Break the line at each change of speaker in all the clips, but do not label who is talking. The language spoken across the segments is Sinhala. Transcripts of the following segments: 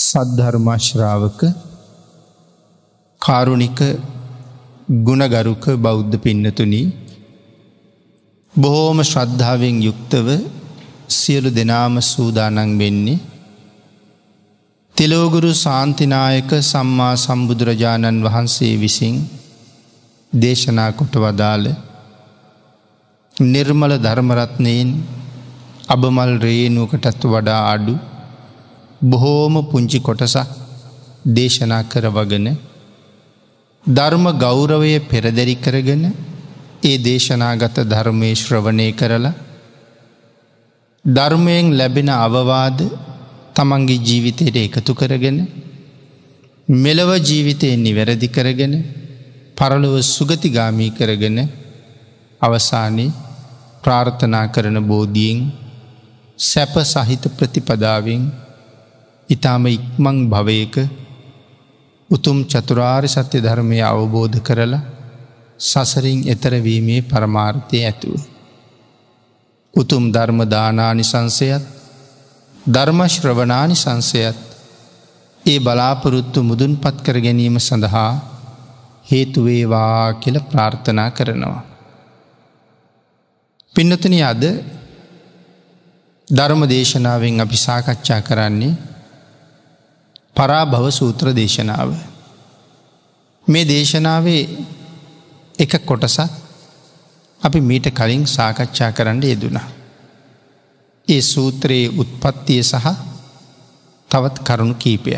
සද්ධර්මාශ්‍රාවක කාරුණික ගුණගරුක බෞද්ධ පින්නතුනී බොහෝම ශ්‍රද්ධාවෙන් යුක්තව සියලු දෙනාම සූදානන් වෙන්නේ. තෙලෝගුරු සාන්තිනායක සම්මා සම්බුදුරජාණන් වහන්සේ විසින් දේශනා කොට වදාළ නිර්මල ධර්මරත්නයෙන් අබමල් රේනුවකටත් වඩා අඩු බොහෝම පුංචි කොටසක් දේශනා කරවගෙන ධර්ම ගෞරවය පෙරදැරි කරගෙන ඒ දේශනාගත ධර්මය ශ්‍රවණය කරලා ධර්මයෙන් ලැබෙන අවවාද තමන්ගේ ජීවිතයට එකතු කරගෙන මෙලව ජීවිතයෙන් නිවැරදි කරගෙන පරලොව සුගතිගාමී කරගෙන අවසානයේ ප්‍රාර්ථනා කරන බෝධීෙන් සැප සහිත ප්‍රතිපදාවෙන් ඉතාම ඉක්මං භවයක උතුම් චතුරාර් සත්‍ය ධර්මය අවබෝධ කරලා සසරින් එතරවීමේ පරමාර්ථය ඇතුව. උතුම් ධර්මදානානි සංසයත් ධර්මශ්‍රවනානි සංසයත් ඒ බලාපොරොත්තු මුදුන් පත්කර ගැනීම සඳහා හේතුවේවා කියල ප්‍රාර්ථනා කරනවා. පින්නතන අද ධර්ම දේශනාවෙන් අපි සාකච්ඡා කරන්නේ පරාභව සූත්‍ර දේශනාව. මේ දේශනාවේ එක කොටස අපි මීට කලින් සාකච්ඡා කරන්න යෙදුණා. ඒ සූත්‍රයේ උත්පත්තිය සහ තවත් කරුණු කීපය.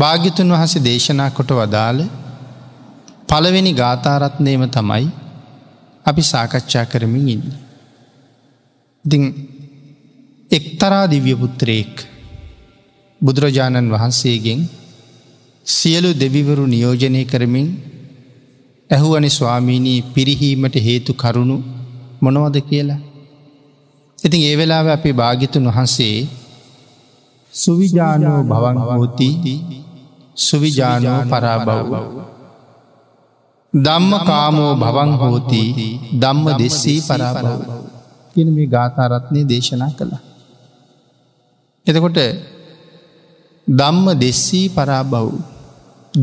භාගිතුන් වහසේ දේශනා කොට වදාළ පළවෙනි ගාථාරත්නයම තමයි අපි සාකච්ඡා කරමින් ඉන්න. ඉතිං එක්තරා දිව්‍යපුත්‍රයෙක් බුදුරජාණන් වහන්සේගෙන් සියලු දෙවිවරු නියෝජනය කරමින් ඇහුවනි ස්වාමීණී පිරිහීමට හේතු කරුණු මොනවද කියලා. ඉතින් ඒ වෙලාව අපේ භාගිතුන් වහන්සේ සුවිජානෝ භවංහෝති සුවිජානෝ පරාබව්. දම්ම කාමෝ භවංහෝති දම්ම දෙස්සී පරාබව්. කියන මේ ගාථාරත්නය දේශනා කළ. එතකොට දම්ම දෙස්සී පරාබව්.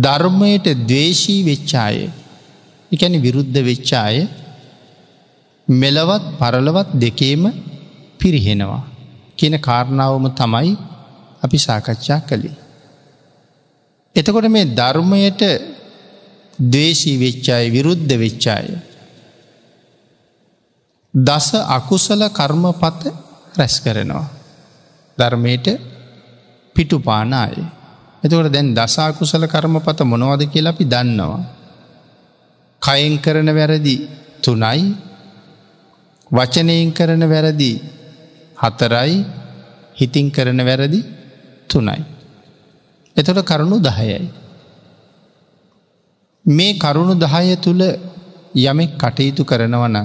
ධර්මයට දවේශී වෙච්චාය එකැන විරුද්ධ වෙච්චාය මෙලවත් පරලවත් දෙකේම පිරිහෙනවා කියන කාරණාවම තමයි අපි සාකච්ඡා කළේ. එතකොට මේ ධර්මයට දේශී වෙච්චාය විරුද්ධ වෙච්චාය. දස අකුසල කර්මපත රැස් කරනවා. ධර්මයට පිටු පානාය. එතකොට දැන් දසාකුසල කර්මපත මොනවද කියලා අපි දන්නවා. කයෙන් කරන වැරදි තුනයි වචනයෙන් කරන වැරදි හතරයි හිතින් කරන වැරදි තුනයි. එතොට කරුණු දහයයි. මේ කරුණු දහය තුළ යමෙක් කටයුතු කරනවන.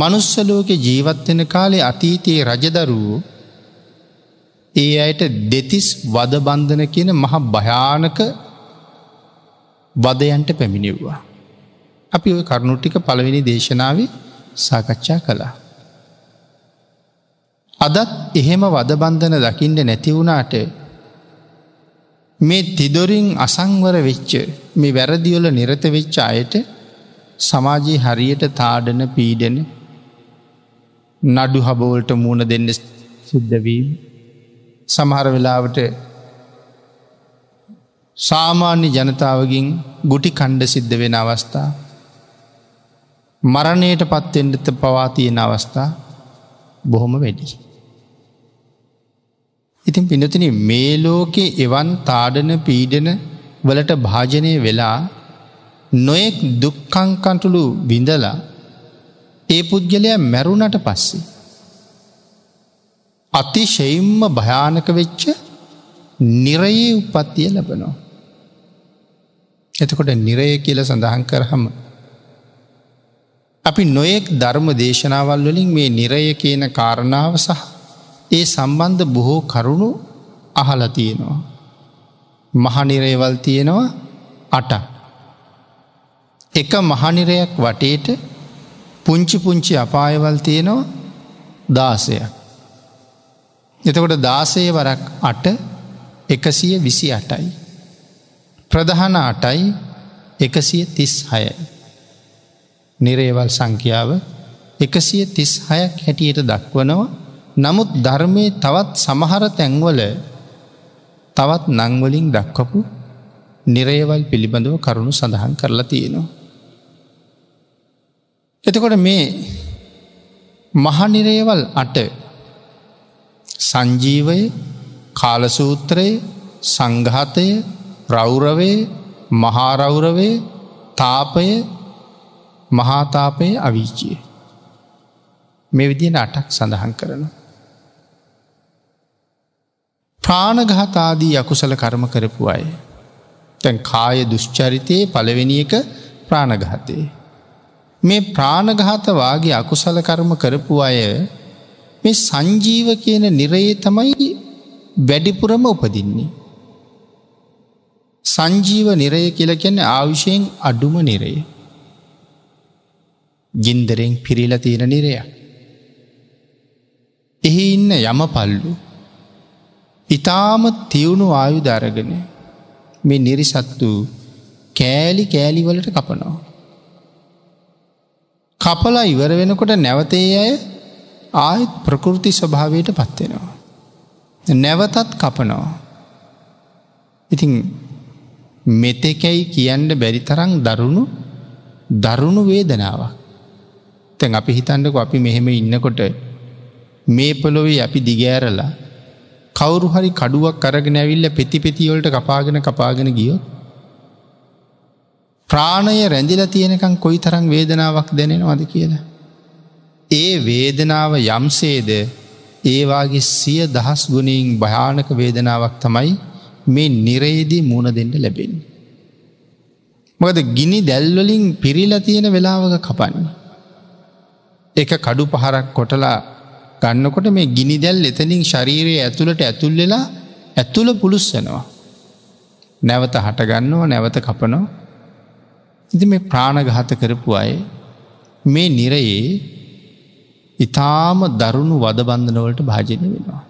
මනුස්සලෝක ජීවත්වෙන කාලේ අතීතයේ රජදරුවෝ ඒ අයට දෙතිස් වදබන්ධන කියන මහ භයානක වදයන්ට පැමිණිව්වා. අපි ඔය කරුණුට්ටික පළවෙනි දේශනාව සාකච්ඡා කළා. අදත් එහෙම වදබන්ධන දකිින්ට නැතිවුණාට මේ තිදොරින් අසංවර වෙච්ච මේ වැරදිවල නිරත වෙච්ච අයට සමාජයේ හරියට තාඩන පීඩන නඩු හබවලට මූුණ දෙන්න සිද්ධවීම සමහර වෙලාවට සාමාන්‍ය ජනතාවගින් ගුටි කණ්ඩ සිද්ධ වෙන අවස්ථා. මරණයට පත්තෙන්ටත පවාතියෙන අවස්ථා බොහොම වැඩි. ඉතින් පිනතින මේ ලෝකේ එවන් තාඩන පීඩන වලට භාජනය වෙලා නොයෙක් දුක්කංකටුළු බිඳලා ඒ පුද්ගලයා මැරුණට පස්සේ. අතිශයිම්ම භයානක වෙච්ච නිරයේ උපත්තිය ලබනවා. එතකොට නිරය කියල සඳහන් කරහම. අපි නොයෙක් ධර්ම දේශනාවල් වලින් මේ නිරය කියන කාරණාව සහ ඒ සම්බන්ධ බොහෝ කරුණු අහල තියෙනවා. මහනිරේවල් තියෙනවා අටක්. එක මහනිරයක් වටේට පුංචි පුංචි අපායවල් තියෙනවා දාසයක්. එතකොට දාසේ වරක් අට එකසිය විසි අටයි. ප්‍රධහන අටයි එකසිය තිස් හයයි. නිරේවල් සංඛ්‍යාව එකසිය තිස් හයක් හැටියට දක්වනවා නමුත් ධර්මය තවත් සමහර තැන්වල තවත් නංවලින් දක්වපු නිරේවල් පිළිබඳව කරුණු සඳහන් කරලා තියෙනවා. එතකොට මේ මහනිරේවල් අට සංජීවය කාලසූත්‍රයේ සංඝාතය රෞරවේ මහාරෞරවේ තාපය මහාතාපය අවිචිය. මේ විදින අටක් සඳහන් කරන. ප්‍රාණගහතාදී යකුසල කර්ම කරපු අය. තැන් කාය දුෂ්චරිතයේ පළවෙනි එක ප්‍රාණගහතේ. මේ ප්‍රාණගහතවාගේ අකුසල කර්ම කරපු අය මේ සංජීව කියන නිරයේ තමයි වැඩිපුරම උපදින්නේ. සංජීව නිරය කියලකෙන්න ආවිශයෙන් අඩුම නිරය. ගින්දරෙන් පිරිල තියෙන නිරය. එහි ඉන්න යම පල්ලු. ඉතාම තිවුණු ආයු දරගෙන මේ නිරිසත්තු කෑලි කෑලිවලට කපනවා. කපලා ඉවර වෙනකොට නැවතේ අය ආයත් ප්‍රකෘති ස්වභාවයට පත්වෙනවා. නැවතත් කපනවා. ඉතිං මෙතෙකැයි කියන්න බැරිතරං දරුණු දරුණු වේදනාවක්. තැන් අපි හිතන්නක අපි මෙහෙම ඉන්නකොට මේ පොළොවේ අපි දිගෑරලා කවුරු හරි කඩුවක් කරගෙන ඇවිල්ල පෙතිපෙතිවලට කපාගෙන කපාගෙන ගියෝ. ප්‍රාණය රැඳිල තියෙනකං කොයි තරං වේදනාවක් දැනෙනවාද කියලා. ඒ වේදනාව යම්සේද ඒවාගේ සිය දහස් ගුණීන් භයානක වේදනාවක් තමයි මේ නිරේදී මුණ දෙෙන්ට ලැබෙන්. මොකද ගිනි දැල්වලින් පිරිලා තියෙන වෙලාවක කපන්න. එක කඩු පහරක් කොටලා ගන්නකොට මේ ගිනි දැල් එතනින් ශරීරයේ ඇතුළට ඇතුල් වෙලා ඇතුළ පුළුස්සනවා. නැවත හටගන්නවා නැවත කපනෝ. ඉති මේ ප්‍රාණගහත කරපු අය මේ නිරයේ ඉතාම දරුණු වදබන්ධනවලට භාජනය වෙනවා.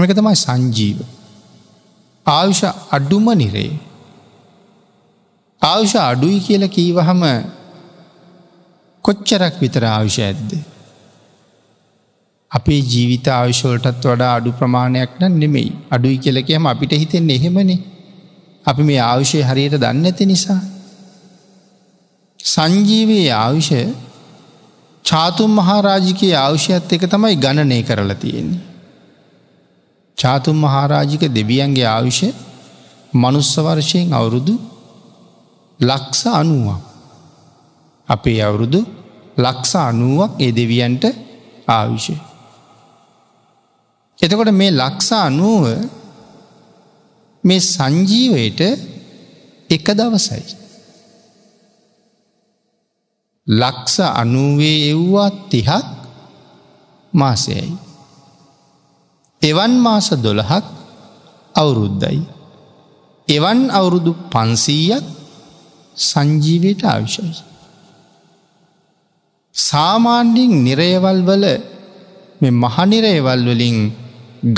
මේක තමයි සංජීව. ආවිෂ අඩුම නිරේ. ආවිෂ අඩුයි කියල කීවහම කොච්චරක් විතර ආවිෂ ඇද්ද. අපේ ජීවිත ආවිශෝලටත් වඩා අඩු ප්‍රමාණයක් න නෙමෙයි අඩුයි කියලකයම අපිට හිතෙන් එහෙමනේ අපි මේ ආවිෂය හරියට දන්න ඇති නිසා. සංජීවයේ ආවිෂය චාතුම් මහාරාජිකයේ අවශ්‍යත් එක තමයි ගණනය කරලා තියෙන්නේ. චාතුම් මහාරාජික දෙවියන්ගේ ආවිෂ මනුස්සවර්ෂයෙන් අවුරුදු ලක්ස අනුවක්. අපේ අවුරුදු ලක්ස අනුවක් ඒ දෙවියන්ට ආවිෂය. එතකොට මේ ලක්ස අනුව මේ සංජීවයට එක දවසයි. ලක්ස අනුවේ එව්වා තිහක් මාසයයි. එවන් මාස දොළහක් අවුරුද්දයි. එවන් අවුරුදු පන්සීයක් සංජීවයට අවශ්‍යයි. සාමාන්ඩිං නිරයවල් වල මහනිරයවල් වලින්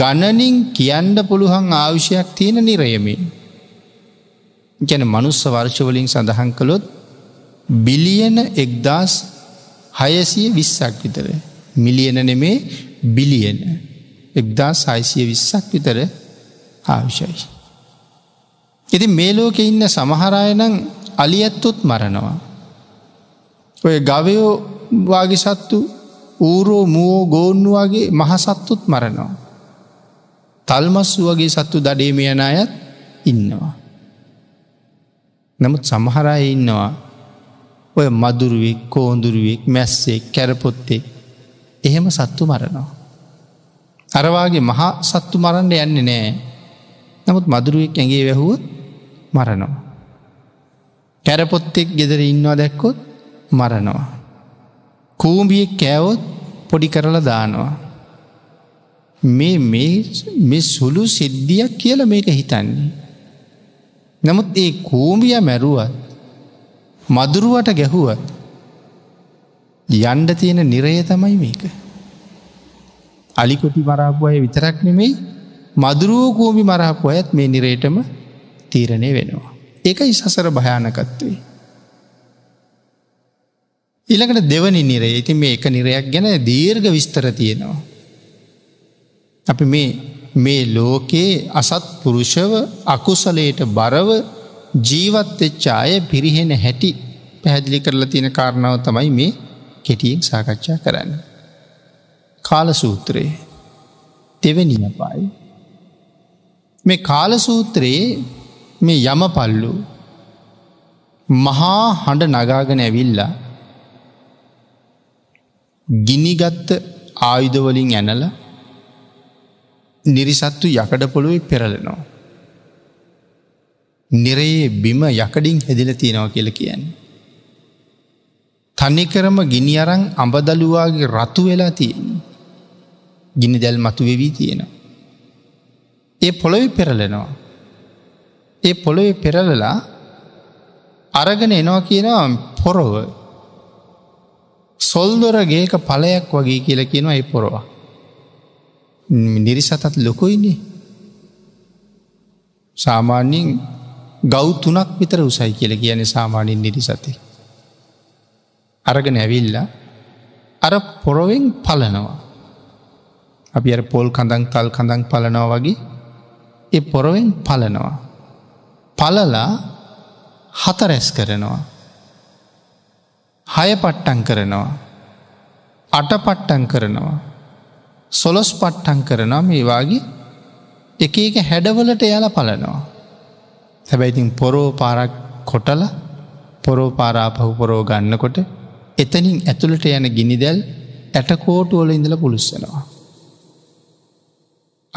ගණනින් කියන්ඩ පුළුවන් ආවිෂයක් තියෙන නිරයමේ. ගැන මනුස්ස වර්ෂවලින් සඳහන් කළොත් බිලියන එක්දස් හයසිය විස්සක් විතර. මිලියන නෙමේ බිලියන එක්දා සයිසිය විස්සක් විතර ආවිශයි. එති මේ ලෝකෙ ඉන්න සමහරයනං අලියැත්තුත් මරණවා. ඔය ගවයෝ වාගේ සත්තු ඌරෝ මුවෝ ගෝන්නු වගේ මහසත්තුත් මරණවා. තල්මස්සු වගේ සත්තු දඩේම යන අයත් ඉන්නවා. නමුත් සමහරය ඉන්නවා ඔය මදුරුවෙක් කෝන්දුරුවෙක් මැස්සේ කැරපොත්තේ එහෙම සත්තු මරනවා. අරවාගේ මහා සත්තු මරන්න යන්නේ නෑ නමුත් මදුරුවෙක් ඇගේ වැැහුවත් මරනවා. කැරපොත්තෙක් ගෙදර ඉන්නවා දැක්කොත් මරනවා. කූම්බියෙක් කෑවොත් පොඩි කරලා දානවා. මේ මේ සුළු සිද්ධියක් කියල මේක හිතන්නේ. නමුත් ඒ කූම්බිය මැරුවත් මදුරුවට ගැහුවත් යන්ඩ තියෙන නිරය තමයි මේක. අලිකොටි මරාපු අය විතරක් නෙමෙයි මදුරුවකෝමි මරාපු අයත් මේ නිරේටම තීරණය වෙනවා. එකයි සසර භයානකත්වේ. ඉළඟට දෙවනි නිරේ ඉති මේ එක නිරයක් ගැන දීර්ග විස්තර තියෙනවා. අපි මේ මේ ලෝකයේ අසත් පුරුෂව අකුසලයට බරව ජීවත්වෙච්චාය පිරිහෙන හැටි පැහැදිලි කරලා තියෙන කාරණාව තමයි මේ කෙටියෙන් සාකච්ඡා කරන්න. කාලසූත්‍රයේ තෙවනියපයි මේ කාලසූත්‍රයේ මේ යමපල්ලු මහා හඬ නගාගෙන ඇවිල්ලා ගිනිගත්ත ආයුධවලින් ඇනල නිරිසත්තු යකඩ පොළුවේ පෙරලනවා. නිරයේ බිම යකඩින් හෙදිල තියෙනව කියල කියන්නේ. තනිකරම ගිනි අරං අඹදලුවාගේ රතු වෙලා තියෙන. ගිනි දැල් මතුවෙවී තියෙන. ඒ පොළොවි පෙරලෙනවා. ඒ පොළොවේ පෙරලලා අරගෙන එනවා කියනවා පොරොව සොල්දොරගේක පලයක් වගේ කියල කියනවා ඒ පොරවා. නිරිසතත් ලොකුයිනේ සාමාන්‍යෙන් ගෞතුනක් විතර උසයි කියල කියන සාමානින් නිරිසති. අරගෙන ඇවිල්ල අර පොරොවෙන් පලනවා. අපි අර පොල් කඳන් තල් කඳන් පලනවා වගේ එ පොරොවෙන් පලනවා. පලලා හතරැස් කරනවා. හය පට්ටන් කරනවා. අට පට්ටන් කරනවා. සොලොස් පට්ටන් කරනවා මේවාගේ එක එක හැඩවලට යාල පලනවා. හැබැයිතින් පොරෝ පාරක් කොටල පොරෝ පාරාපහු පොරෝ ගන්නකොට එතනින් ඇතුළට යන ගිනිදැල් ඇටකෝටුවල ඉඳල පුළුස්සනවා.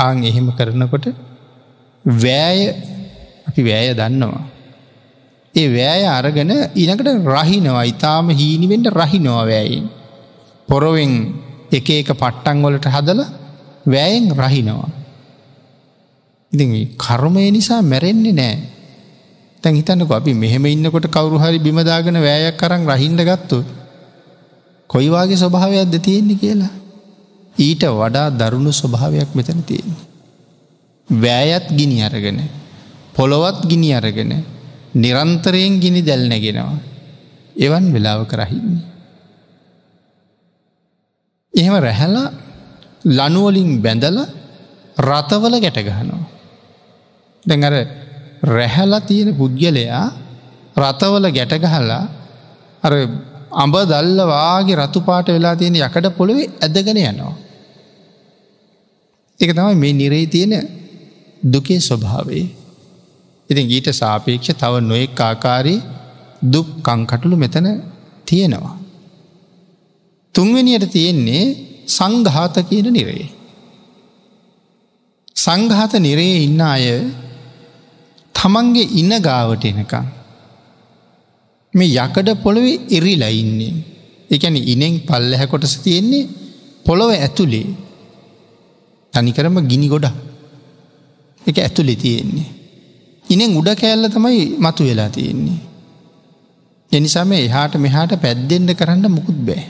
ආං එහෙම කරනකොට වෑය අපි වෑය දන්නවා. ඒ වෑය අරගෙන ඉනකට රහිනවා ඉතාම හීනිවෙන්ට රහිනවා වෑයින්. පොරොවෙන් එක එක පට්ටංවලට හදල වෑයෙන් රහිනවා. ඉති කර්මය නිසා මැරෙන්නේ නෑ තැන් හිතන්නක අපි මෙහෙම ඉන්නකොට කවරු හරි බිමදාගෙන වෑයක් කරන්න රහින්ඩ ගත්තු. කොයිවාගේ ස්වභාවයක් ද තියෙන්නේ කියලා. ඊට වඩා දරුණු ස්වභාවයක් මෙතන තියෙන්නේ. වෑයත් ගිනි අරගෙන පොළොවත් ගිනි අරගෙන නිරන්තරයෙන් ගිනි දැල්නැගෙනවා. එවන් වෙලාවක රහින්නේ. එහෙම රැහැල ලනුවලින් බැඳල රතවල ගැටගහනවා. දැඟර රැහැල තියෙන පුද්ගලයා රතවල ගැටගහලා අර අඹ දල්ලවාගේ රතුපාට වෙලා තියෙන යකඩ පොළොවේ ඇදගෙන යනවා. එක තමයි මේ නිරේ තියෙන දුකේ ස්වභාවේ. ඉතින් ඊට සාපේක්ෂ තව නොයෙක් ආකාරී දුක් කංකටුළු මෙතන තියෙනවා. තුන්වෙනියට තියෙන්නේ සංඝාත කියන නිරේ. සංඝාත නිරේ ඉන්න අය තමන්ගේ ඉන්න ගාවට එනකං. මේ යකඩ පොළොවේ එරිලා ඉන්නේ. එකැන ඉනෙන් පල්ලැහැ කොටස තියෙන්නේ පොළොව ඇතුළේ තනිකරම ගිනි ගොඩ එක ඇතුළෙ තියෙන්නේ. ඉනෙන් උඩ කෑල්ල තමයි මතු වෙලා තියෙන්නේ. එනිසාම එහාට මෙහාට පැද්දෙන්ට කරන්න මුකුත් බෑ.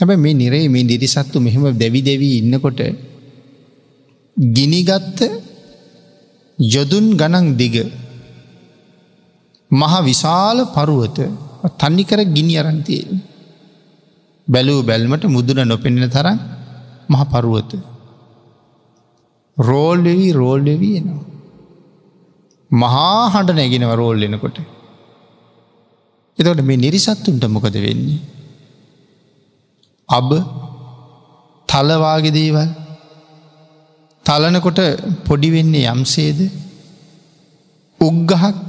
හැබ මේ නිරේ මේ නිරිසත්තු මෙහෙම දැවි දෙවී ඉන්නකොට ගිනිගත්ත යොදුන් ගනන් දිග මහ විශාල පරුවත තන්නිකර ගිනි අරන්තියෙන්. බැලූ බැල්මට මුදුන නොපෙනෙන තරන් මහ පරුවත. රෝල්ලෙවී රෝල්ලෙවී එනවා. මහා හඬ නැගෙනව රෝල් එනකොට. එතකට මේ නිරිසත්තුන්ට මොකද වෙන්නේ. අබ තලවාගෙදේවල් තලනකොට පොඩි වෙන්නේ යම්සේද උග්ගහක්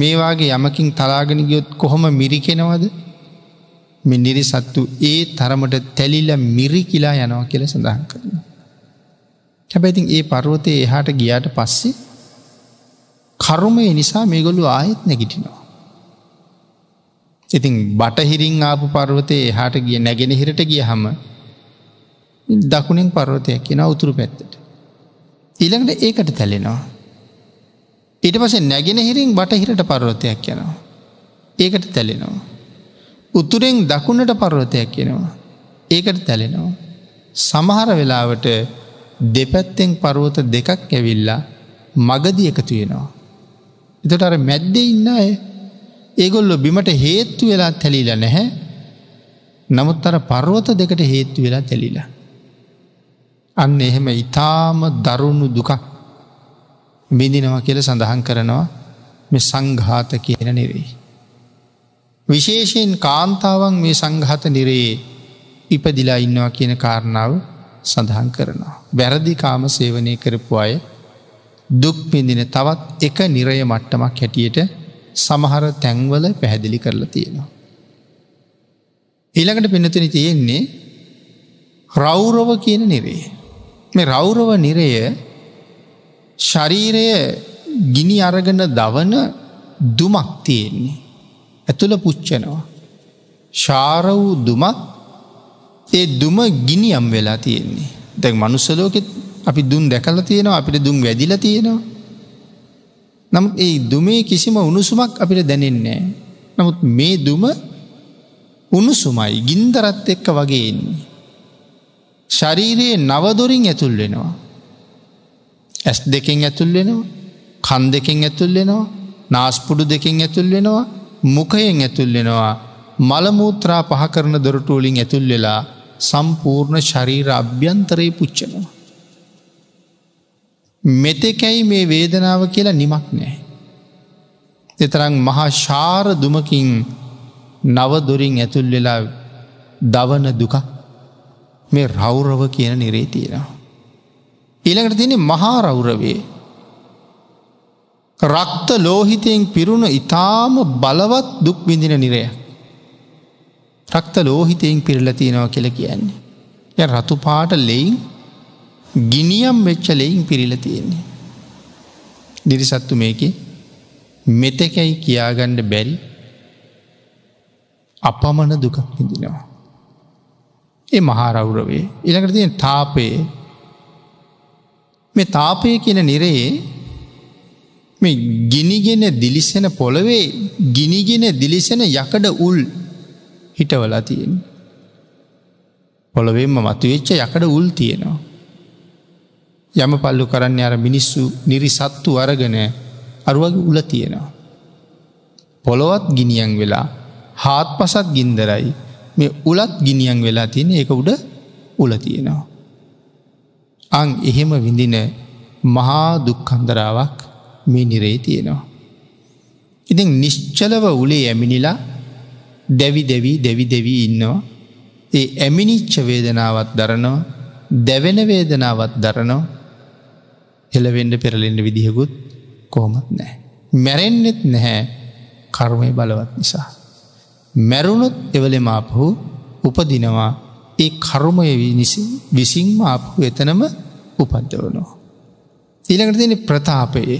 මේවාගේ යමකින් තලාගෙන ගියොත් කොහොම මිරිකෙනවද මෙ නිරි සත්තු ඒ තරමට තැලිල මිරි කියලා යනවා කියල සඳහන් කරන. කැබැතින් ඒ පරුවතය එහාට ගියාට පස්සේ කරුමය නිසා මේගොලු ආයෙත් නැගිටිනවා. ඉතින් බටහිරින් ආපු පර්වතය එහාට ගිය නැගෙනහිරට ගිය හම දකුණින් පර්වතයක් කියෙන උතුරු පැත්තට. ඊළඟට ඒකට තැලෙනවා. ඊට පස නැගෙනහිරින් බටහිරට පරවතයක් යනවා. ඒකට තැලෙනවා. උතුරෙන් දකුණට පරවතයක් එනවා. ඒකට තැලෙනවා. සමහර වෙලාවට දෙපැත්තෙන් පරුවත දෙකක් ඇවිල්ලා මගදි එකතු වෙනවා. එතට අර මැද්ද ඉන්න අය ඒගොල්ලො බිමට හේත්තු වෙලා තැලිලා නැහැ නමුත් අර පර්ුවත දෙකට හේත්තු වෙලා තැලිලා. අන්න එහෙම ඉතාම දරුණු දුකක් බිඳිනවා කියල සඳහන් කරනවා මේ සංඝාත කියන නෙවෙයි. විශේෂයෙන් කාන්තාවන් මේ සංඝාත නිරයේ ඉපදිලා ඉන්නවා කියන කාරණාව සඳහන් කරනවා. වැරදිකාම සේවනය කරපු අය දුක් පිඳින තවත් එක නිරය මට්ටමක් හැටියට සමහර තැන්වල පැහැදිලි කරලා තියෙනවා. ඊළඟට පිනතින තියෙන්නේ රෞරව කියන නිරේ. මේ රෞරව නිරය ශරීරය ගිනි අරගන දවන දුමක් තියෙන්නේ. ඇතුළ පුච්චනවා. ශාර වූ දුමක් ඒ දුම ගිනියම් වෙලා තියෙන්නේ. දැන් මනුස්සලෝකෙත් අපි දුම් දැකල තියෙනවා අපිට දුම් වැදිල තියෙනවා. නමුත් ඒ දුමේ කිසිම උණුසුමක් අපිට දැනෙන්නේ. නමුත් මේ දුම උණුසුමයි ගින්දරත් එක්ක වගේන්නේ. ශරීරයේ නවදොරින් ඇතුල් වෙනවා. ඇස් දෙකෙන් ඇතුල් වෙනවා කන් දෙකෙන් ඇතුල් වෙනවා නාස්පුඩු දෙකෙන් ඇතුල් වෙනවා මුකයෙන් ඇතුල් වෙනවා මළමූත්‍රා පහකරන දොරටුවලින් ඇතුල් වෙලා සම්පූර්ණ ශරීර අභ්‍යන්තරයේ පුච්චනවා. මෙතෙකැයි මේ වේදනාව කියලා නිමක් නෑ. එතරං මහා ශාර දුමකින් නවදොරින් ඇතුල් වෙලා දවන දුකක් මේ රෞරව කියන නිරේ තියෙනවා. ඊළඟට තියෙන මහා රෞරවේ. රක්ත ලෝහිතයෙන් පිරුණු ඉතාම බලවත් දුක් විඳින නිරය. රක්ත ලෝහිතයෙන් පිරිල තියෙනවා කියල කියන්නේ. ය රතුපාට ලෙයින් ගිනියම් වෙච්ච ලෙයින් පිරිල තියෙන්නේ. නිරිසත්තු මේක මෙතකැයි කියාගණ්ඩ බැරි අපමණ දුකක් විඳිනවා. ඒ මහාරවුරවේ ඉළඟට තියෙන තාපයේ මේ තාපය කියන නිරයේ මේ ගිනිගෙන දිලිසෙන පොළවේ ගිනිගෙන දිලිසෙන යකඩ උල් හිටවලා තියෙන්. පොළොවෙන්ම මතුවෙච්ච යකඩ උල් තියෙනවා. යම පල්ලු කරන්න අර මිනිස්සු නිරිසත්තු අරගෙන අරුවගේ උල තියෙනවා. පොළොවත් ගිනියන් වෙලා හාත් පසත් ගින්දරයි මේ උලත් ගිනියන් වෙලා තියෙන එක උඩ උල තියෙනවා. අං එහෙම විඳින මහා දුක්කන්දරාවක් මේ නිරේ තියෙනවා. ඉතින් නිශ්චලව උලේ ඇමිනිලා දැවි දෙවී දෙවි දෙවී ඉන්නවා. ඒ ඇමිනිච්ච වේදනාවත් දරනවා දැවෙන වේදනාවත් දරනවා හෙළවෙන්ඩ පෙරලෙන්ඩ විදිහකුත් කොහොමත් නෑ. මැරෙන්නෙත් නැහැ කර්මය බලවත් නිසා. මැරුණොත් එවලෙම අපහු උපදිනවා ඒ කරුමය විසින්ම අපහු එතනම උපද්දවනවා. ඊළඟට තියෙන ප්‍රතාපයේ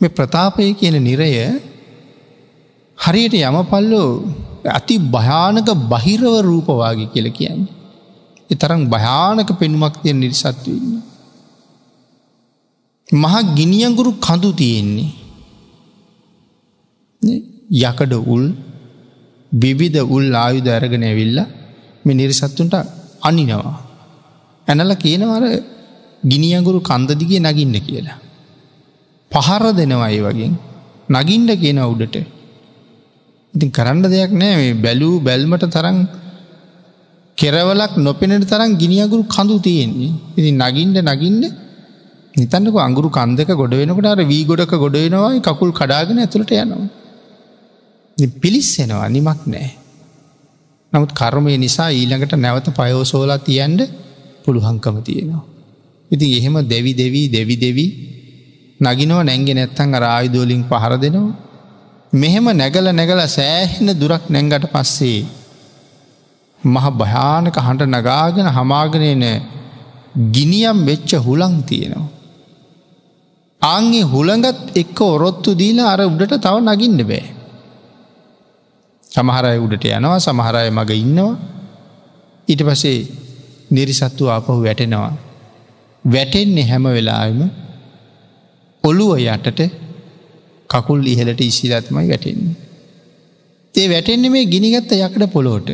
මේ ප්‍රතාපය කියන නිරය හරියට යමපල්ලෝ අති භයානක බහිරව රූපවාගේ කියල කියන්න. එතරම් භයානක පෙනුමක් තිය නිරිසත්වන්න. මහ ගිනියගුරු කඳු තියෙන්නේ. යකඩ උල් බිවිධ උල් ආයුධ ඇරගෙන ඇවිල්ල මේ නිරිසත්තුන්ට අනිනවා. ඇනල කියනවර ගිනියගුරු කන්දදිගේ නගින්න කියලා. පහර දෙනවයි වගේ නගින්ඩ කියන උඩට. ඉතින් කරන්න දෙයක් නෑ බැලූ බැල්මට තරන් කෙරවලක් නොපෙනට තරම් ගිනියගුරු කඳු තියෙන්නේ. ඉති නගින්ඩ නගින්ඩ නිතන්නක අගුරු කන්දක ගොඩ වෙනකට අර වී ගොඩක ගොඩ වෙනවායි කකුල් කඩාගෙන ඇතුළට යනවා. පිලිස්සෙනවා නිමක් නෑ. නමුත් කර්මය නිසා ඊළඟට නැවත පයෝසෝලා තියන්ට පුළුහංකම තියෙනවා. ඉතින් එහෙම දෙවි දෙවී දෙවි දෙවී නගිනෝ නැංගෙ නැත්තන් රායුදෝලින් පහර දෙනවා. මෙහෙම නැගල නැගල සෑහෙන දුරක් නැංගට පස්සේ. මහ භයානක හඬ නගාගෙන හමාගනයන ගිනියම් වෙච්ච හුළං තියෙනවා. ආංගේ හුළඟත් එක්ක ඔරොත්තු දීලා අර උඩට තව නගින්න බෑ. සමහරය උඩට යනවා සමහරය මඟ ඉන්නවා ඉට පසේ නිරිසත්තු ආපහු වැටෙනවා. වැටෙන්නේ හැම වෙලාම ඔළුව යටට කකුල් ඉහලට ඉසිරත්මයි වැටෙන්නේ. ඒ වැටෙන්නේ මේ ගිනිගත්ත යකඩ පොළොට.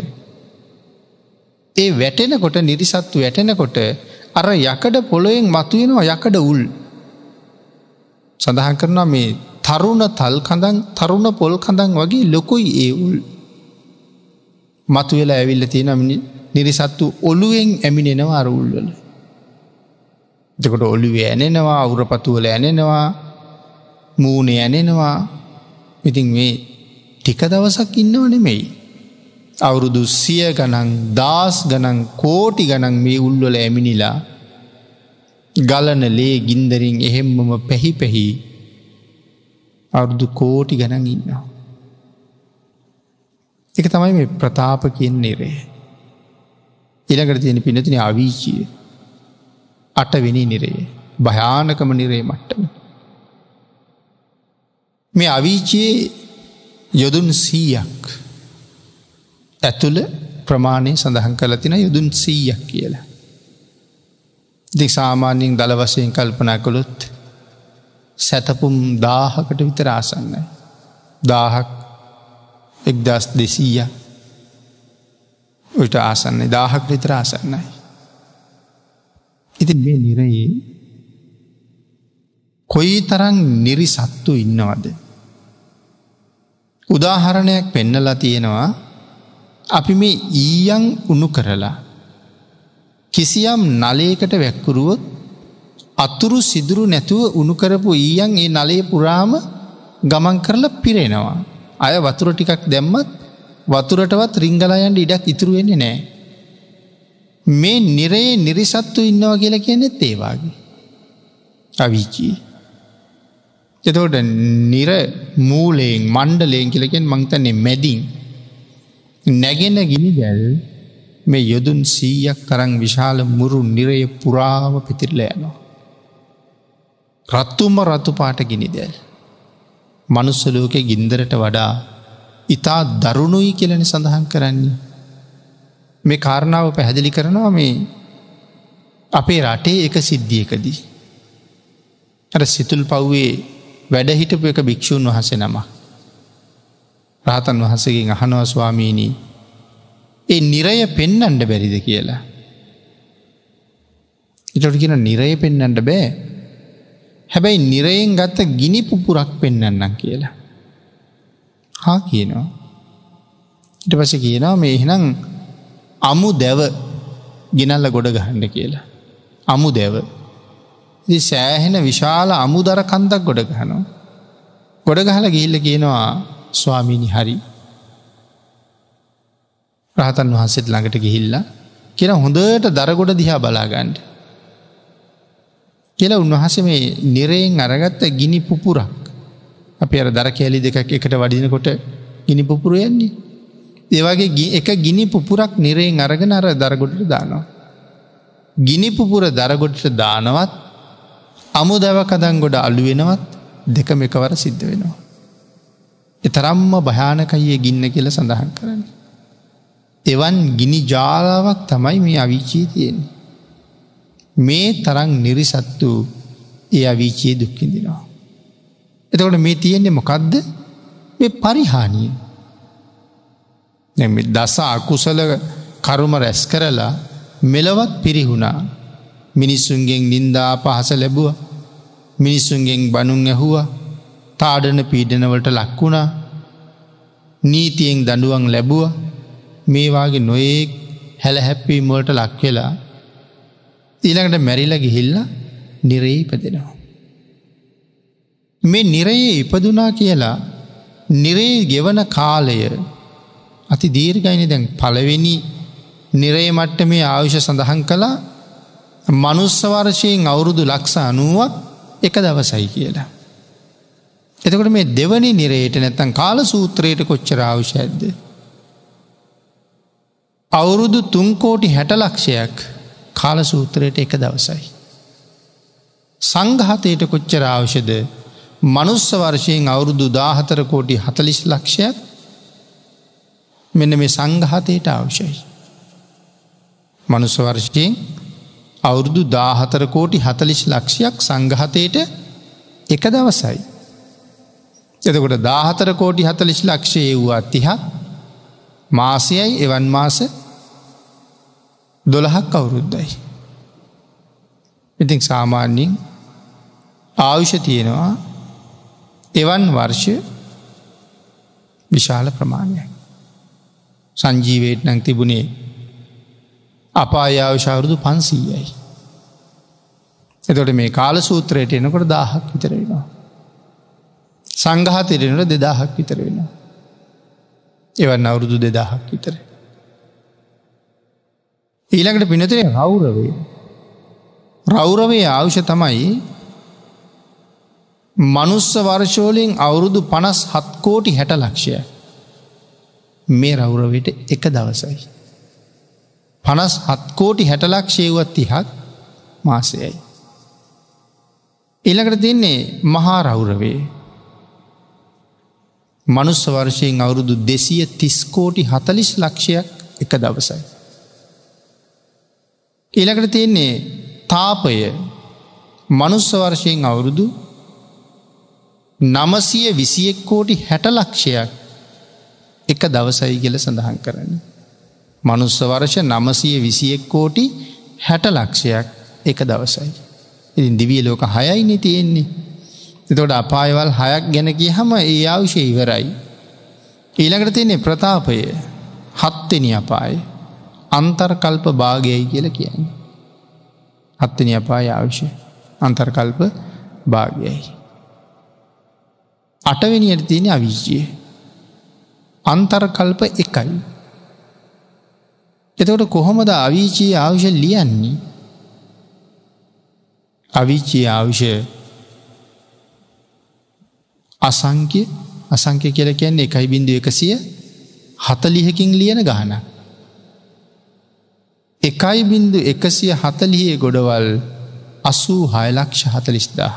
ඒ වැටෙනකොට නිරිසත්තු වැටෙනකොට අර යකඩ පොළොයෙන් මතුවෙනවා යකඩ උල්. සඳහන් කරනවා මේ තරුණ තල් කඳන් තරුණ පොල් කඳන් වගේ ලොකුයි ඒවුල් මතුවෙලා ඇවිල්ල තියෙන නිරිසත්තු ඔළුවෙන් ඇමිණෙනවා අරුල්වල. දෙකොට ඔලිුව ඇනෙනවා අවුරපතුවල ඇනෙනවා මූුණ ඇනෙනවා ඉතින් මේ ටික දවසක් ඉන්නව නෙමෙයි. අවුරුදු සිය ගනන් දස් ගනන් කෝටි ගනන් මේ උල්වල ඇමිනිලා ගලන ලේ ගින්දරින් එහෙම්මම පැහි පැහි අවුරුදු කෝටි ගණන් ඉන්නවා. එක තමයි මේ ප්‍රතාප කියන්නේ රේ. ඉළඟට තියෙන පිනතින අවිචිය අටවෙනි නිරේ භයානකම නිරේ මට්ටම. මේ අවිචයේ යොදුන් සීයක් ඇතුළ ප්‍රමාණය සඳහන් කලතින යුදුන් සීයක් කියලා. දෙ සාමාන්‍යයෙන් දළ වසයෙන් කල්පනා කළොත් සැතපුම් දාහකට විතර ආසන්නයි. දාහක් එක්දස් දෙසීය ට ආසන්නේ දාහක් විතර ආසන්නයි. ඉතින් මේ නිරයේ කොයි තරන් නිරි සත්තු ඉන්නවද. උදාහරණයක් පෙන්නලා තියෙනවා අපි මේ ඊයන් උනු කරලා කිසියම් නලේකට වැැක්කුරුවොත් අතුරු සිදුරු නැතුව උණු කරපු ඊයන් ඒ නලේ පුරාම ගමන් කරලා පිරෙනවා. අය වතුර ටිකක් දැම්මත් වතුරටවත් රිංගලයන්ට ඉඩක් ඉතුරු වෙන්නේ නෑ. මේ නිරේ නිරිසත්තු ඉන්නවා කියලා කියන්නෙත් ඒවාගේ. අවිචී. එතකොට නිර මූලයෙන් මණ්ඩලයෙන් කියලකෙන් මංතන්නේ මැදින්. නැගෙන ගිනි දැල් මේ යොදුන් සීයක් තරං විශාල මුරු නිරය පුරාව පිතිරල යනවා. රත්තුම්ම රතුපාට ගිනිදැල්. මනුස්සලෝක ගින්දරට වඩා ඉතා දරුණුයි කියලන සඳහන් කරන්නේ. මේ කාරණාව පැහැදිලි කරනවා මේ අපේ රටේ එක සිද්ධියකදී. ඇර සිතුල් පව්වේ වැඩහිටපු එක භික්‍ෂූන් වහස නම. රාතන් වහසගෙන් අහනව ස්වාමීණී ඒ නිරය පෙන්නන්ඩ බැරිද කියලා. ඉටට කියෙන නිරය පෙන්නන්ඩ බෑ හැබැයි නිරයෙන් ගත්ත ගිනි පුපුරක් පෙන්නන්නම් කියලා. හා කියනවා. ඉට පස කියනවා මේ එහිනම් අමු දැව ගෙනල්ල ගොඩ ගහන්න කියලා. අමු දැව. සෑහෙන විශාල අමුදර කන්දක් ගොඩ ගහනවා. ගොඩ ගහල ගිහිල්ල කියනවා ස්වාමීණි හරි. රහතන් වහන්සේට ළඟට ගිහිල්ලා කියෙන හොඳට දරගොඩ දිහා බලාගන්ඩ. කියලා උන්වහස මේ නිරයෙන් අරගත්ත ගිනි පුපුරක් අපි අර දර කෑලි දෙකක් එකට වඩිනකොට ගිනි පුපුරුයන්නේ. ඒවාගේ එක ගිනි පුපුරක් නිරයෙන් අරගෙන අර දරගොඩට දානවා. ගිනි පුපුර දරගොඩට දානවත් අමුදව කදංගොඩ අලුවෙනවත් දෙකම එකවර සිද්ධ වෙනවා. එතරම්ම භයානකයේ ගින්න කියල සඳහන් කරන්න. එවන් ගිනි ජාලාවක් තමයි මේ අවිචී තියෙන්නේ. මේ තරං නිරිසත්තු ඒ අවීචයේ දුක්කිඳිනවා. එතකොට මේ තියෙන්නේ මොකක්ද මේ පරිහානිය. දස අකුසල කරුම රැස් කරලා මෙලවත් පිරිහුණා මිනිස්සුන්ගෙන් නින්දා පහස ලැබුව මිනිස්සුන්ගෙන් බනුන් ඇහුවා තාඩන පීඩනවලට ලක්වුණා නීතියෙන් දඩුවන් ලැබුව මේවාගේ නොයෙක් හැලහැප්පීමවලට ලක්වෙලා ඊළඟට මැරිල ගිහිල්ලා නිරේ ඉපදෙනවා. මේ නිරයේ ඉපදුනා කියලා නිරේ ගෙවන කාලය අති දීර්ගයින දැන් පලවෙනි නිරේ මට්ට මේ ආවිෂ සඳහන් කළා මනුස්සවර්ශයෙන් අවුරුදු ලක්ෂ අනුවක් එක දවසයි කියලා. එතකොට මේ දෙවනි නිරේට නැත්තන් කාල සූත්‍රයට කොච්චර ආවුෂ ඇද්ද. අවුරුදු තුන්කෝටි හැට ලක්ෂයක් කාල සූත්‍රයට එක දවසයි. සංඝහතයට කොච්චර අවෂද මනුස්ස වර්ෂයෙන් අවුරුදු දාහතර කෝටි හතලිස් ලක්ෂයක් මෙන මේ සංඝහතයට අවශ්‍යයි. මනුස්ස වර්ෂයෙන් අවුරුදු දාහතර කෝටි හතලිස් ලක්ෂයක් සංඝහතයට එක දවසයි. එතකොට දාහතර කෝටි හතලිස් ලක්ෂයේ වූ අත්තිහත් මාසයයි එවන් මාස දොළහක් අවුරුද්දයි. ඉතින් සාමාන්‍යෙන් ආයුෂ තියෙනවා එවන් වර්ෂ විශාල ප්‍රමාණයක්. සංජීවයට නං තිබුණේ අපායාවශාවුරුදු පන්සීයයි. එතොට මේ කාල සූත්‍රයට එනකොට දාහක් විතරෙනවා. සංගහතෙරෙනට දෙදාහක් විතරෙනවා. එවන් අවුරුදු දෙදාහක් විතරේ. ඊළඟට පිනතරේ රෞරවේ. රෞරවේ ආවුෂ තමයි මනුස්ස වර්ශෝලින් අවුරුදු පනස් හත්කෝටි හැට ලක්ෂය. මේ රෞරවට එක දවසයි. පනස් හත්කෝටි හැටලක්ෂයවත් තිහක් මාසයයි. එළකට තින්නේ මහා රෞරවේ. මනුස්ස වර්ශයෙන් අවුරුදු දෙසිය තිස්කෝටි හතලිස් ලක්ෂයක් එක දවසයි. ඊළකට තියෙන්නේ තාපය මනුස්ස වර්ෂයෙන් අවුරුදු නමසිය විසියෙක් කෝටි හැටලක්ෂයක් එක දවසයි කියල සඳහන් කරන්න. මනුස්ස වර්ෂ නමසය විසියෙක් කෝටි හැටලක්ෂයක් එක දවසයි. ඉතින් දිවිය ලෝක හයයිනෙ තියෙන්නේ. එතොට අපායවල් හයක් ගැන කිය හම ඒ අවුෂය ඉවරයි. ඊළඟට තියන්නේ ප්‍රතාපය හත්තෙන අපායි අන්තර්කල්ප භාගයයි කියල කියන්න. හත්තන අපාය අවශ්‍ය අන්තර්කල්ප භාගයයි. අටවෙනියට තියෙන අවිශ්්‍යය අන්තර්කල්ප එකයි. එතකොට කොහොමද අවිචී ආවුෂ ලියන්නේ අවිචී ආවුෂ අසංක්‍ය අසංක්‍ය කියල කියන්නේ එකයි බිඳු එකසිය හතලිහකින් ලියන ගානක්. එකයිබින්දු එකසිය හතලියේ ගොඩවල් අසූ හයලක්ෂ හතලිස්දා.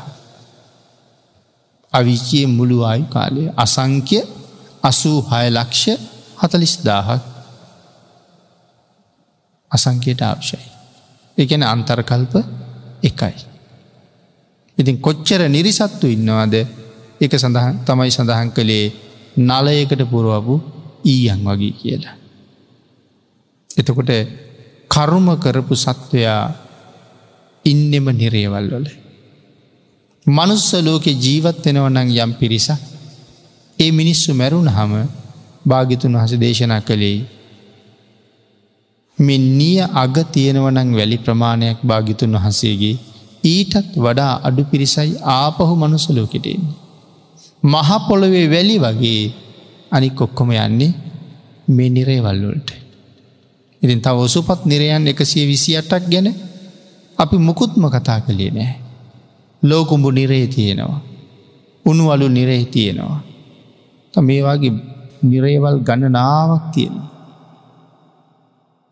අවිචයේ මුළු ආයු කාලය අසංක්‍ය අසූ හයලක්ෂ හතලිස්දාහක් අසංකයට ආක්ෂයි. එකන අන්තර්කල්ප එකයි. ඉතින් කොච්චර නිරිසත්තු ඉන්නවාද එක සඳහන් තමයි සඳහන් කළේ නලයකට පුරුවපු ඊයන් වගේ කියලා. එතකොට කරුම කරපු සත්වයා ඉන්නෙම නිරේවල් වල. මනුස්ස ලෝකෙ ජීවත් වෙනවනං යම් පිරිස ඒ මිනිස්සු මැරුණ හම භාගිතුන් හස දේශනා කළේ. මෙ නිය අග තියෙනවනං වැලි ප්‍රමාණයක් භාගිතුන් වහන්සේගේ ඊටත් වඩා අඩු පිරිසයි ආපහු මනුස ලෝකෙටෙන්නේ. මහපොළොවේ වැලි වගේ අනික් ඔක්කොම යන්නේ මෙ නිරේවල්වලට. ඉතින් තව ඔසුපත් නිරයන් එකසිය විසි අටක් ගැන අපි මුකුත්ම කතා කළේ නෑ. ලෝකුඹු නිරේ තියෙනවා. උනුවලු නිරෙහි තියෙනවා. ත මේවාගේ නිරේවල් ගණනාවක් තියෙන.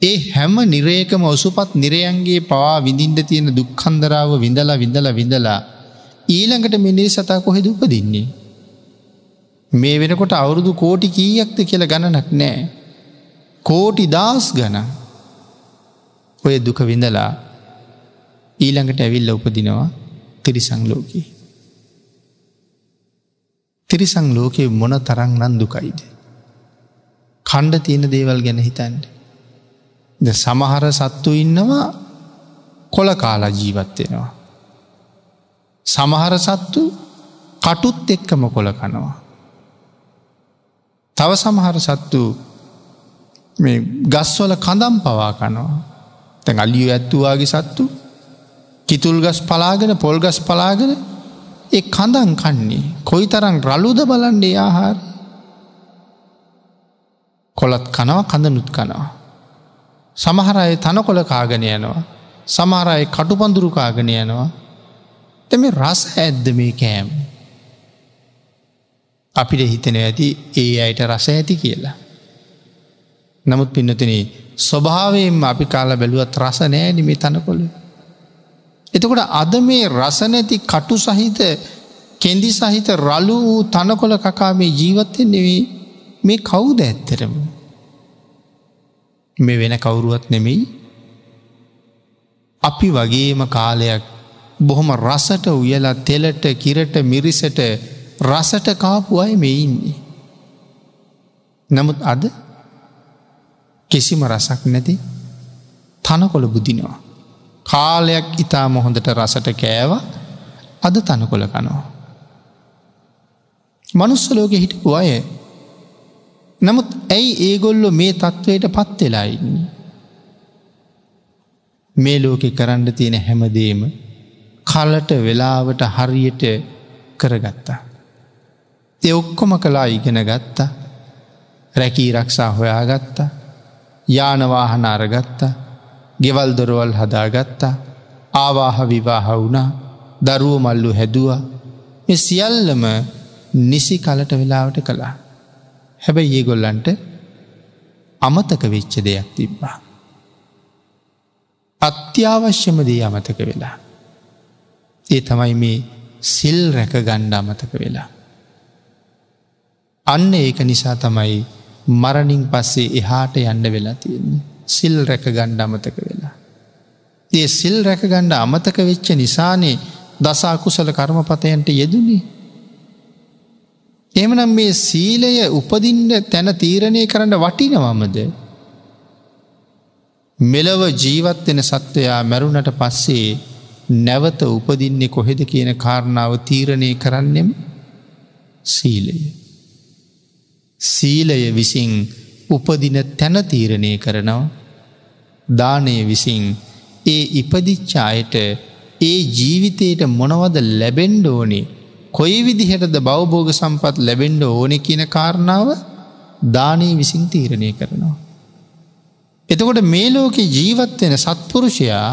ඒ හැම නිරේකම ඔසුපත් නිරයන්ගේ පවා විඳින්ට තියෙන දුක්කන්දරාව විඳලා විඳල විඳලා ඊළඟට මිනිරි සතා කොහෙ දුප දෙන්නේ. මේ වෙනකොට අවුරුදු කෝටි කීයක්ද කියල ගණනක් නෑ. කෝටි දස් ගන ඔය දුක විඳලා ඊළඟට ඇවිල්ල උපදිනවා තිරිසං ලෝකී. තිරිසං ලෝකයේ මොන තරං නන් දුකයිද. කණ්ඩ තියෙන දේවල් ගැන හිතන්ට. ද සමහර සත්තු ඉන්නවා කොල කාලා ජීවත්වෙනවා. සමහර සත්තු කටුත් එක්කම කොල කනවා. තව සමහර සත්තු ගස්වල කඳම් පවා කනවා. තැන් අලිය ඇත්තුවාගේ සත්තු කිතුල් ගස් පලාගෙන පොල් ගස් පලාගෙන එ කඳන් කන්නේ කොයි තරං රලුද බලන්ඩේ ආහාර කොලත් කනවා කඳනුත් කනවා. සමහරය තනකොළ කාගෙන යනවා. සමහරයි කටුපඳුරු කාගෙන යනවා. තැම රස ඇද්ද මේ කෑම්. අපිට හිතන ඇති ඒ අයට රස ඇති කියලා. නමුත් පින්නතින ස්වභාවයෙන්ම අපි කාලා බැලුවත් රස නෑන මේ තනකොළ. එතකොට අද මේ රසනැති කටු සහිත කෙන්දි සහිත රලු වූ තනකොළ කකා මේ ජීවත්තෙන් නෙවී මේ කවුද ඇත්තරම. මේ වෙන කවුරුවත් නෙමෙයි. අපි වගේම කාලයක් බොහොම රසට උයලා තෙලට කිරට මිරිසට රසට කාපු අය මේ ඉන්නේ. නමුත් අද කිසිම රසක් නැති තනකොළ බුදිනවා. කාලයක් ඉතා මොහොඳට රසට කෑව අද තනකොළ කනවා. මනුස්සලෝක හිටපු අය නමුත් ඇයි ඒගොල්ලො මේ තත්ත්වයට පත්වෙලායින්නේ. මේ ලෝකෙ කරන්න තියෙන හැමදේම කලට වෙලාවට හරියට කරගත්තා. එ ඔක්කොම කලා ඉගෙන ගත්තා රැකී රක්ෂා හොයාගත්තා යානවාහන අරගත්තා ගෙවල් දොරවල් හදාගත්තා ආවාහ විවාහ වුණා දරුව මල්ලු හැදවා මෙ සියල්ලම නිසි කලට වෙලාවට කළා. හැබැයි ඒගොල්ලන්ට අමතක වෙච්ච දෙයක් තිබ්බා. අත්‍යවශ්‍යම දේ අමතක වෙලා. ඒ තමයි මේ සිල් රැක ගණ්ඩ අමතක වෙලා. අන්න ඒක නිසා තමයි මරණින් පස්සේ එහාට යන්න වෙලා තියෙන්නේ. සිල් රැකගණ්ඩ අමතක වෙලා. ඒ සිල් රැකගණ්ඩ අමතක වෙච්ච නිසානේ දසාකුසල කර්මපතයන්ට යෙදුණේ. එමනම් මේ සීලය උපදින්ට තැන තීරණය කරන්න වටිනවමද. මෙලව ජීවත්වෙන සත්වයා මැරුණට පස්සේ නැවත උපදින්නේ කොහෙද කියන කාරණාව තීරණය කරන්නෙම සීලය. සීලය විසින් උපදින තැනතීරණය කරනවා දානය විසින් ඒ ඉපදිච්චායට ඒ ජීවිතයට මොනවද ලැබෙන්ඩ ඕනේ කොයි විදිහටද බවබෝග සම්පත් ලැබෙන්ඩ ඕනෙ කියන කාරණාව දානය විසින් තීරණය කරනවා. එතකොට මේ ලෝකෙ ජීවත්වෙන සත්පුරුෂයා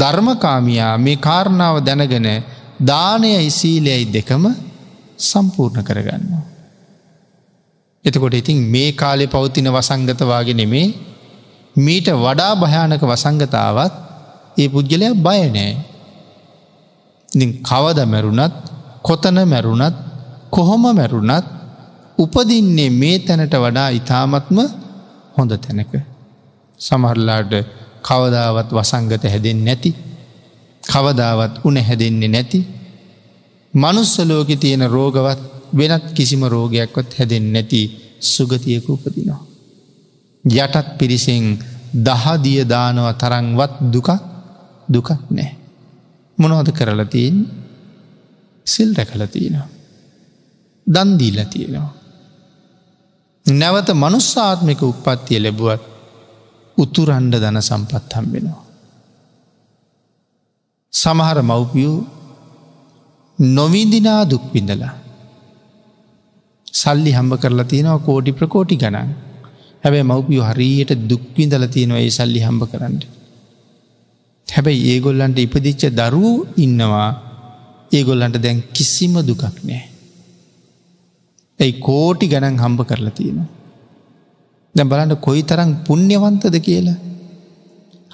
ධර්මකාමියා මේ කාරණාව දැනගෙන දානයයි සීලයයි දෙකම සම්පූර්ණ කරගන්නවා. එතකොට ඉතින් මේ කාලෙ පවතින වසංගතවාගෙන මේ මීට වඩා භයානක වසංගතාවත් ඒ පුද්ගලයක් බයනෑ. කවද මැරුණත් කොතන මැරුණත් කොහොම මැරුණත් උපදින්නේ මේ තැනට වඩා ඉතාමත්ම හොඳ තැනක. සමහරලාට කවදාවත් වසංගත හැදෙන් නැති. කවදාවත් උන හැදෙන්නේ නැති. මනුස්සලෝකෙ තියෙන රෝගවත් වෙනත් කිසිම රෝගයක්වත් හැදෙන් නැති සුගතියක උපදිනවා. යටත් පිරිසිෙන් දහදිය දානව තරංවත් දුකක් දුකක් නෑ. මොනොහද කරලතියෙන් සිල් රැකලතියනවා. දන්දීල තියෙනවා. නැවත මනුස්සාත්මික උපත්තිය ලැබුවත් උතුරන්ඩ දන සම්පත් හම් වෙනවා. සමහර මව්පියූ නොවිදිනා දුක්විඳලා සල්ලි හම්බ කරලා තියෙනවා කෝඩි ප්‍රකෝටි ගණන් හැබැයි මව්පියෝ හරියට දුක්විඳල තියෙනවා ඒ සල්ලි හම්බ කරන්න. හැබැයි ඒගොල්ලන්ට ඉපදිච්ච දරූ ඉන්නවා ඒගොල්ලන්ට දැන් කිසිම දුකක් නෑ. ඇයි කෝටි ගණන් හම්බ කරලා තියෙනවා. දැ බලන්න කොයි තරං පුුණ්්‍යවන්තද කියලා.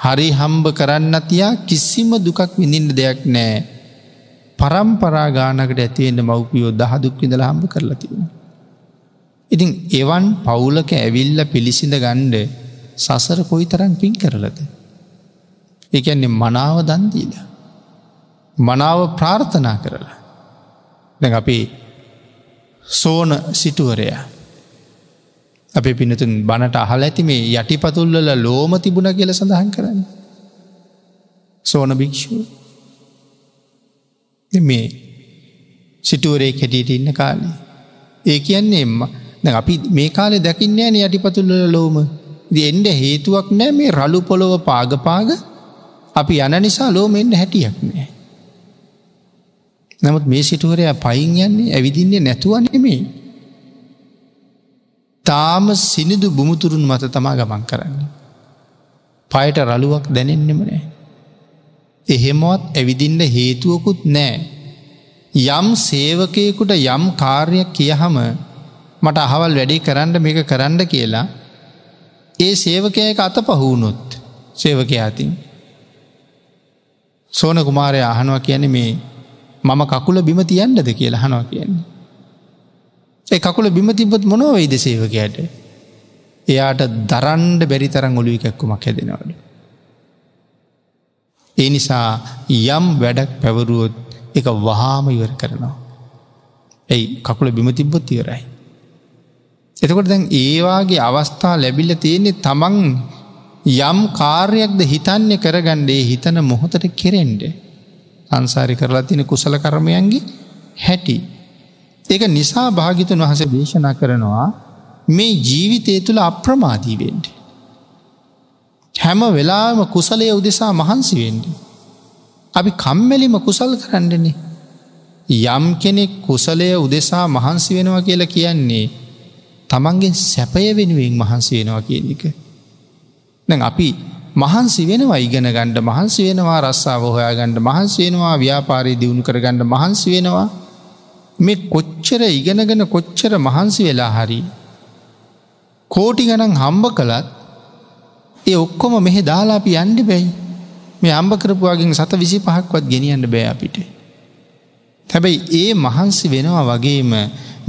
හරි හම්බ කරන්න තියා කිසිම දුකක් විඳින්න දෙයක් නෑ. පරම්පරාගානකට ඇතියෙන්ට මව්පියෝ දහදුක් විඳල හම්බ කරලා තියෙනවා. ඉතින් එවන් පවුලක ඇවිල්ල පිළිසිඳ ගණ්ඩ සසර කොයි තරන් පින් කරලද. එකන්නේ මනාව දන්දීල. මනාව ප්‍රාර්ථනා කරලා. දැ අපි සෝන සිටුවරයා. අපි පිනතුන් බණට අහල ඇති මේ යටිපතුල්ලල ලෝම තිබුණ කියල සඳහන් කරන්න. සෝන භික්‍ෂූ මේ සිටුවරේ කෙටියට ඉන්න කාලේ. ඒ කියන්නේ දැ අපි මේ කාලෙ දකින්න ෑන යටිපතුල්ල ලෝම දෙන්ඩ හේතුවක් නෑ මේ රලු පොළොව පාගපාග අපි යන නිසා ලෝම එන්න හැටියක් නෑ. නමුත් මේ සිටුවරය පයින් යන්නේ ඇවිදින්නේ නැතුවනෙමේ. තාම සිනිදු බුමුතුරුන් මත තමා ගමන් කරන්න. පයට රළුවක් දැනෙන්නෙම නෑ. එහෙමවත් ඇවිදින්ට හේතුවකුත් නෑ. යම් සේවකයකුට යම් කාර්යක් කියහම මට අහවල් වැඩේ කරන්න මේක කරන්න කියලා ඒ සේවකයක අත පහුවුණොත් සේවකයාතින්. සෝන කුමාරය අහනුව කියන මේ මම කකුල බිම තියන්නද කියලා හනවා කියන්නේ. ඒ කකුල බිම තිබොත් මොනොවයිද සේවකයට එයාට දරන්ඩ බැරි තරං ඔලු එකැක්කුමක් හැදෙනවලු. ඒ නිසා යම් වැඩක් පැවරුවොත් එක වහාම ඉවර කරනවා. ඇයි කකුල බිම තිබ්බොත් තිවරයි. එතකොට දැන් ඒවාගේ අවස්ථා ලැබිල තියෙන්නේ තමන් යම් කාර්යක්ද හිතන්‍ය කරගණ්ඩේ හිතන මොහොතට කෙරෙන්ඩ. සංසාරි කරලා තින කුසල කරමයන්ගේ හැටි. ඒක නිසා භාගිතන් වහස දේශනා කරනවා මේ ජීවිතය තුළ අප්‍රමාදීවෙන්ඩ. හැම වෙලාම කුසලය උදෙසා මහන්සිවෙන්ඩ. අපි කම්මැලිම කුසල් කරන්නනේ. යම් කෙනෙක් කුසලය උදෙසා මහන්සි වෙනවා කියලා කියන්නේ තමන්ගෙන් සැපය වෙනුවෙන් මහන්සි වෙනවා කියන එක. නැ අපි මහන්සි වෙනවා ඉගෙන ගණ්ඩ මහන්සි වෙනවා රස්සාාව හොයා ගණ්ඩ මහන්සි වෙනවා ව්‍යාපාරය දියුණු කරගණ්ඩ මහන්සි වෙනවා මේ කොච්චර ඉගෙනගෙන කොච්චර මහන්සි වෙලා හරි. කෝටි ගණන් හම්බ කළත් ඒ ඔක්කොම මෙහෙ දාලාපි අන්ඩි බැයි මේ අම්භ කරපුවාගෙන් සත විසි පහක්වත් ගෙනියන්න බෑ අපිට. හැබැයි ඒ මහන්සි වෙනවා වගේම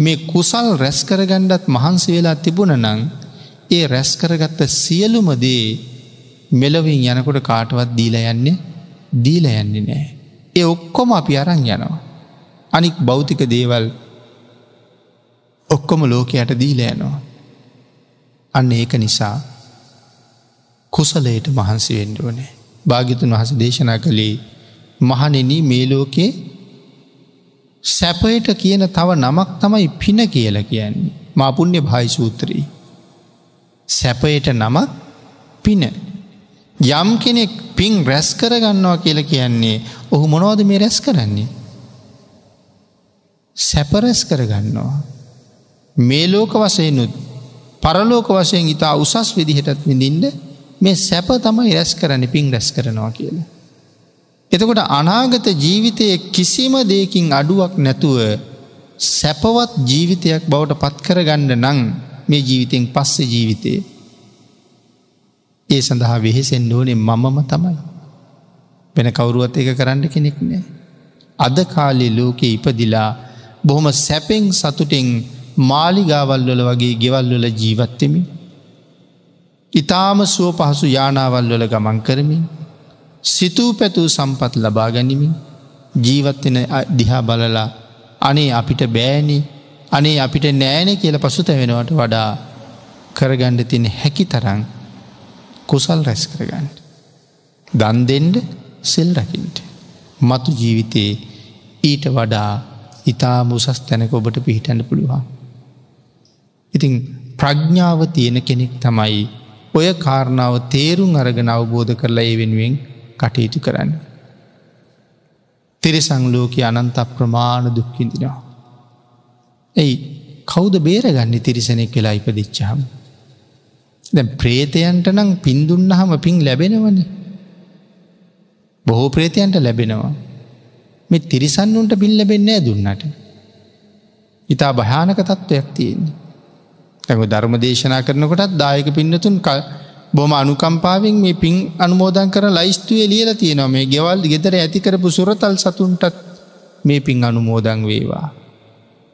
මේ කුසල් රැස්කරගණ්ඩත් මහන්සේලා තිබුණ නං ඒ රැස්කරගත්ත සියලුමදේ මෙලොවින් යනකොට කාටවත් දීලා යන්නේ දීලා යන්නේ නෑ. ඒ ඔක්කොම අපි අරං යනවා. අනික් බෞතික දේවල් ඔක්කොම ලෝකයට දීලා යනවා. අන්න ඒක නිසා කුසලයට මහන්සි වෙන්ඩුවනේ. භාගිතුන් වහස දේශනා කළේ මහනෙන මේ ලෝකේ සැපයට කියන තව නමක් තමයි පින කියල කියන්නේ. මාපුුණ්‍ය භායිසූත්‍රී. සැපයට නම පින. යම් කෙනෙක් පින් රැස් කරගන්නවා කියල කියන්නේ ඔහු මොනවද මේ රැස් කරන්නේ. සැපරැස් කරගන්නවා. මේ ලෝක වසයනුත් පරලෝක වසයෙන් ඉතා උසස් විදිහටත් විඳින්ට මේ සැප තමයි රැස් කරන්න පින් රැස් කරනවා කියලා. එතකොට අනාගත ජීවිතයේ කිසිම දෙයකින් අඩුවක් නැතුව සැපවත් ජීවිතයක් බවට පත්කරගන්න නං මේ ජීවිතෙන් පස්ස ජීවිතය. ඒ සඳහා වෙහෙසෙන් ඕනේ මමම තමයි. වෙන කවුරුවත් එක කරන්න කෙනෙක් නෑ. අද කාලෙ ලෝකෙ ඉපදිලා බොහොම සැපෙන් සතුටෙන් මාලිගාවල්වල වගේ ගෙවල්වල ජීවත්තෙමි. ඉතාම සුව පහසු යානාවල්වල ගමන් කරමින් සිතූ පැතුූ සම්පත් ලබා ගැනිමින් ජීවත්වෙන දිහා බලලා අනේ අපිට බෑනි අනේ අපිට නෑන කියල පසු තැවෙනවට වඩා කරගණ්ඩ තින හැකි තරං කුසල් රැස් කරගන්නට. දන් දෙෙන්ඩ සෙල් රකින්ට. මතු ජීවිතයේ ඊට වඩා ඉතා මුසස් තැනක ඔබට පිහිටැඩ පුළුවන්. ඉතිං ප්‍රඥ්ඥාව තියෙන කෙනෙක් තමයි ඔය කාරණාව තේරුම් අරගෙන අවබෝධ කරලා ඒ වෙනුවෙන් කටයුතු කරන්න. තිරිසංලෝක අනන්ත ප්‍රමාණ දුක්කින්දිනවා. ඇයි කෞද බේරගන්න තිරිසනෙක් වෙලා ඉපදිච්චාම. දැ ප්‍රේතයන්ට නම් පින්දුන්නහම පින් ලැබෙනවන. බොහෝ ප්‍රේතයන්ට ලැබෙනවා. මෙ තිරිසන්නුන්ට පින් ලැබෙන්නේ දුන්නට. ඉතා භයානක තත්ත්වයක් තියෙන්නේ. ඇඟ ධර්ම දේශනා කරනකොටත් දායක පින්නතුන් කල්. බොම අනුකම්පාවෙන් මේ පින් අනුමෝදන් කර ලයිස්තුවේ ලියල තියෙනවා මේ ගෙවල් ගෙදර ඇතිකරපු සුරතල් සතුන්ටත් මේ පින් අනුමෝදං වේවා.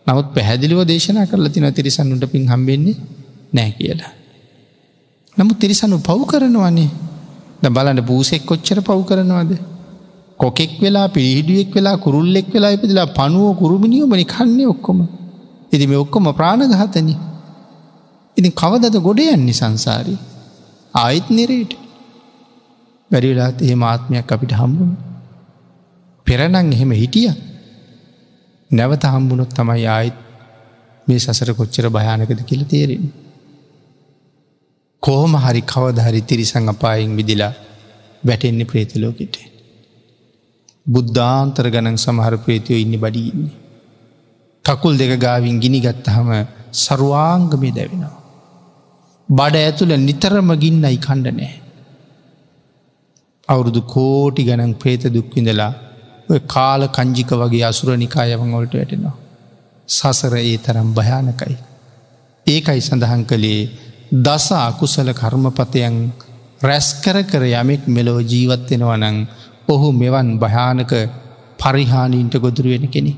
නමුත් පැහැදිලිව දේශනා කරලා තින තිරිසන්නුට පින් හම්බෙන්නේ නෑ කියලා. නමුත් තිරිසනු පව් කරනවනේ ද බලන්න පූසෙක් කොච්චර පව් කරනවාද. කොකෙක් වෙලා පිහිඩුවෙක් වෙලා කුරුල්ලෙක් වෙලා ඉපදිලා පනුවෝ කුරුමිණියෝමනි කන්නේ ඔක්කොම. එදි මේ ඔක්කොම ප්‍රාණගහතනි. ඉතින් කවදද ගොඩ යන්නේ සංසාරී. ආයිත් නිරේට වැඩිවෙලාත් එහෙම ආත්මයක් අපිට හම්බුණ පෙරනං එහෙම හිටිය නැවත හම්බුණොත් තමයි ආයිත් මේ සසර කොච්චර භයානකද කියල තේරෙන කෝම හරි කවදහරි තිරිසං අපායෙන් විදිලා වැටෙන්නේ ප්‍රේතලෝකට බුද්ධාන්තර ගණන් සමහර ප්‍රේතියෝ ඉන්න බඩිඉන්නේ කකුල් දෙක ගාවින් ගිනි ගත්තහම සරුවාංගමය දැවෙනවා බඩ ඇතුළ නිතරම ගින්නයි කණ්ඩනෑ. අවුරුදු කෝටි ගණන් ප්‍රේත දුක්විඳලා ඔය කාල කංජික වගේ අසුරනිකායවන් ඔලට වැටෙනවා. සසර ඒ තරම් භයානකයි. ඒකයි සඳහන් කළේ දස අකුසල කර්මපතයන් රැස්කර කර යමෙක් මෙලොව ජීවත්වෙනවනං ඔහු මෙවන් භයානක පරිහානීන්ට ගොදුරුවෙන කෙනෙ.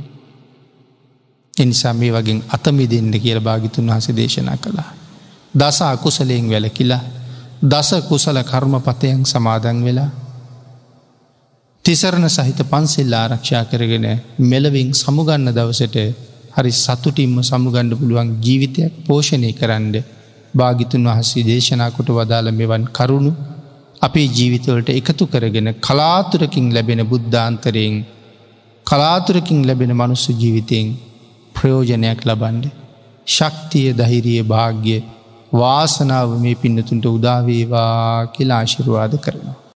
එනිසා මේ වගේ අතමි දෙන්න කියල භාගිතුන් වහස දේශනා කළා. දස අකුසලයෙන් වැලකිලා දස කුසල කර්මපතයන් සමාදන් වෙලා තිසරණ සහිත පන්සිල්ල ආරක්ෂා කරගෙන මෙලවින් සමුගන්න දවසට හරි සතුටින්ම සමුගණ්ඩ පුළුවන් ජීවිතයක් පෝෂණය කරන්න භාගිතුන් වහස්සේ දේශනා කොට වදාළ මෙවන් කරුණු අපේ ජීවිතවලට එකතු කරගෙන කලාතුරකින් ලැබෙන බුද්ධාන්තරයෙන් කලාතුරකින් ලැබෙන මනුස්ස ජීවිතයෙන් ප්‍රයෝජනයක් ලබන්ඩ ශක්තිය දහිරිය භාග්‍ය වාසනාව මේ පින්නතුන්ට උදාවේවා කියලා ආශිරවාද කරනවා.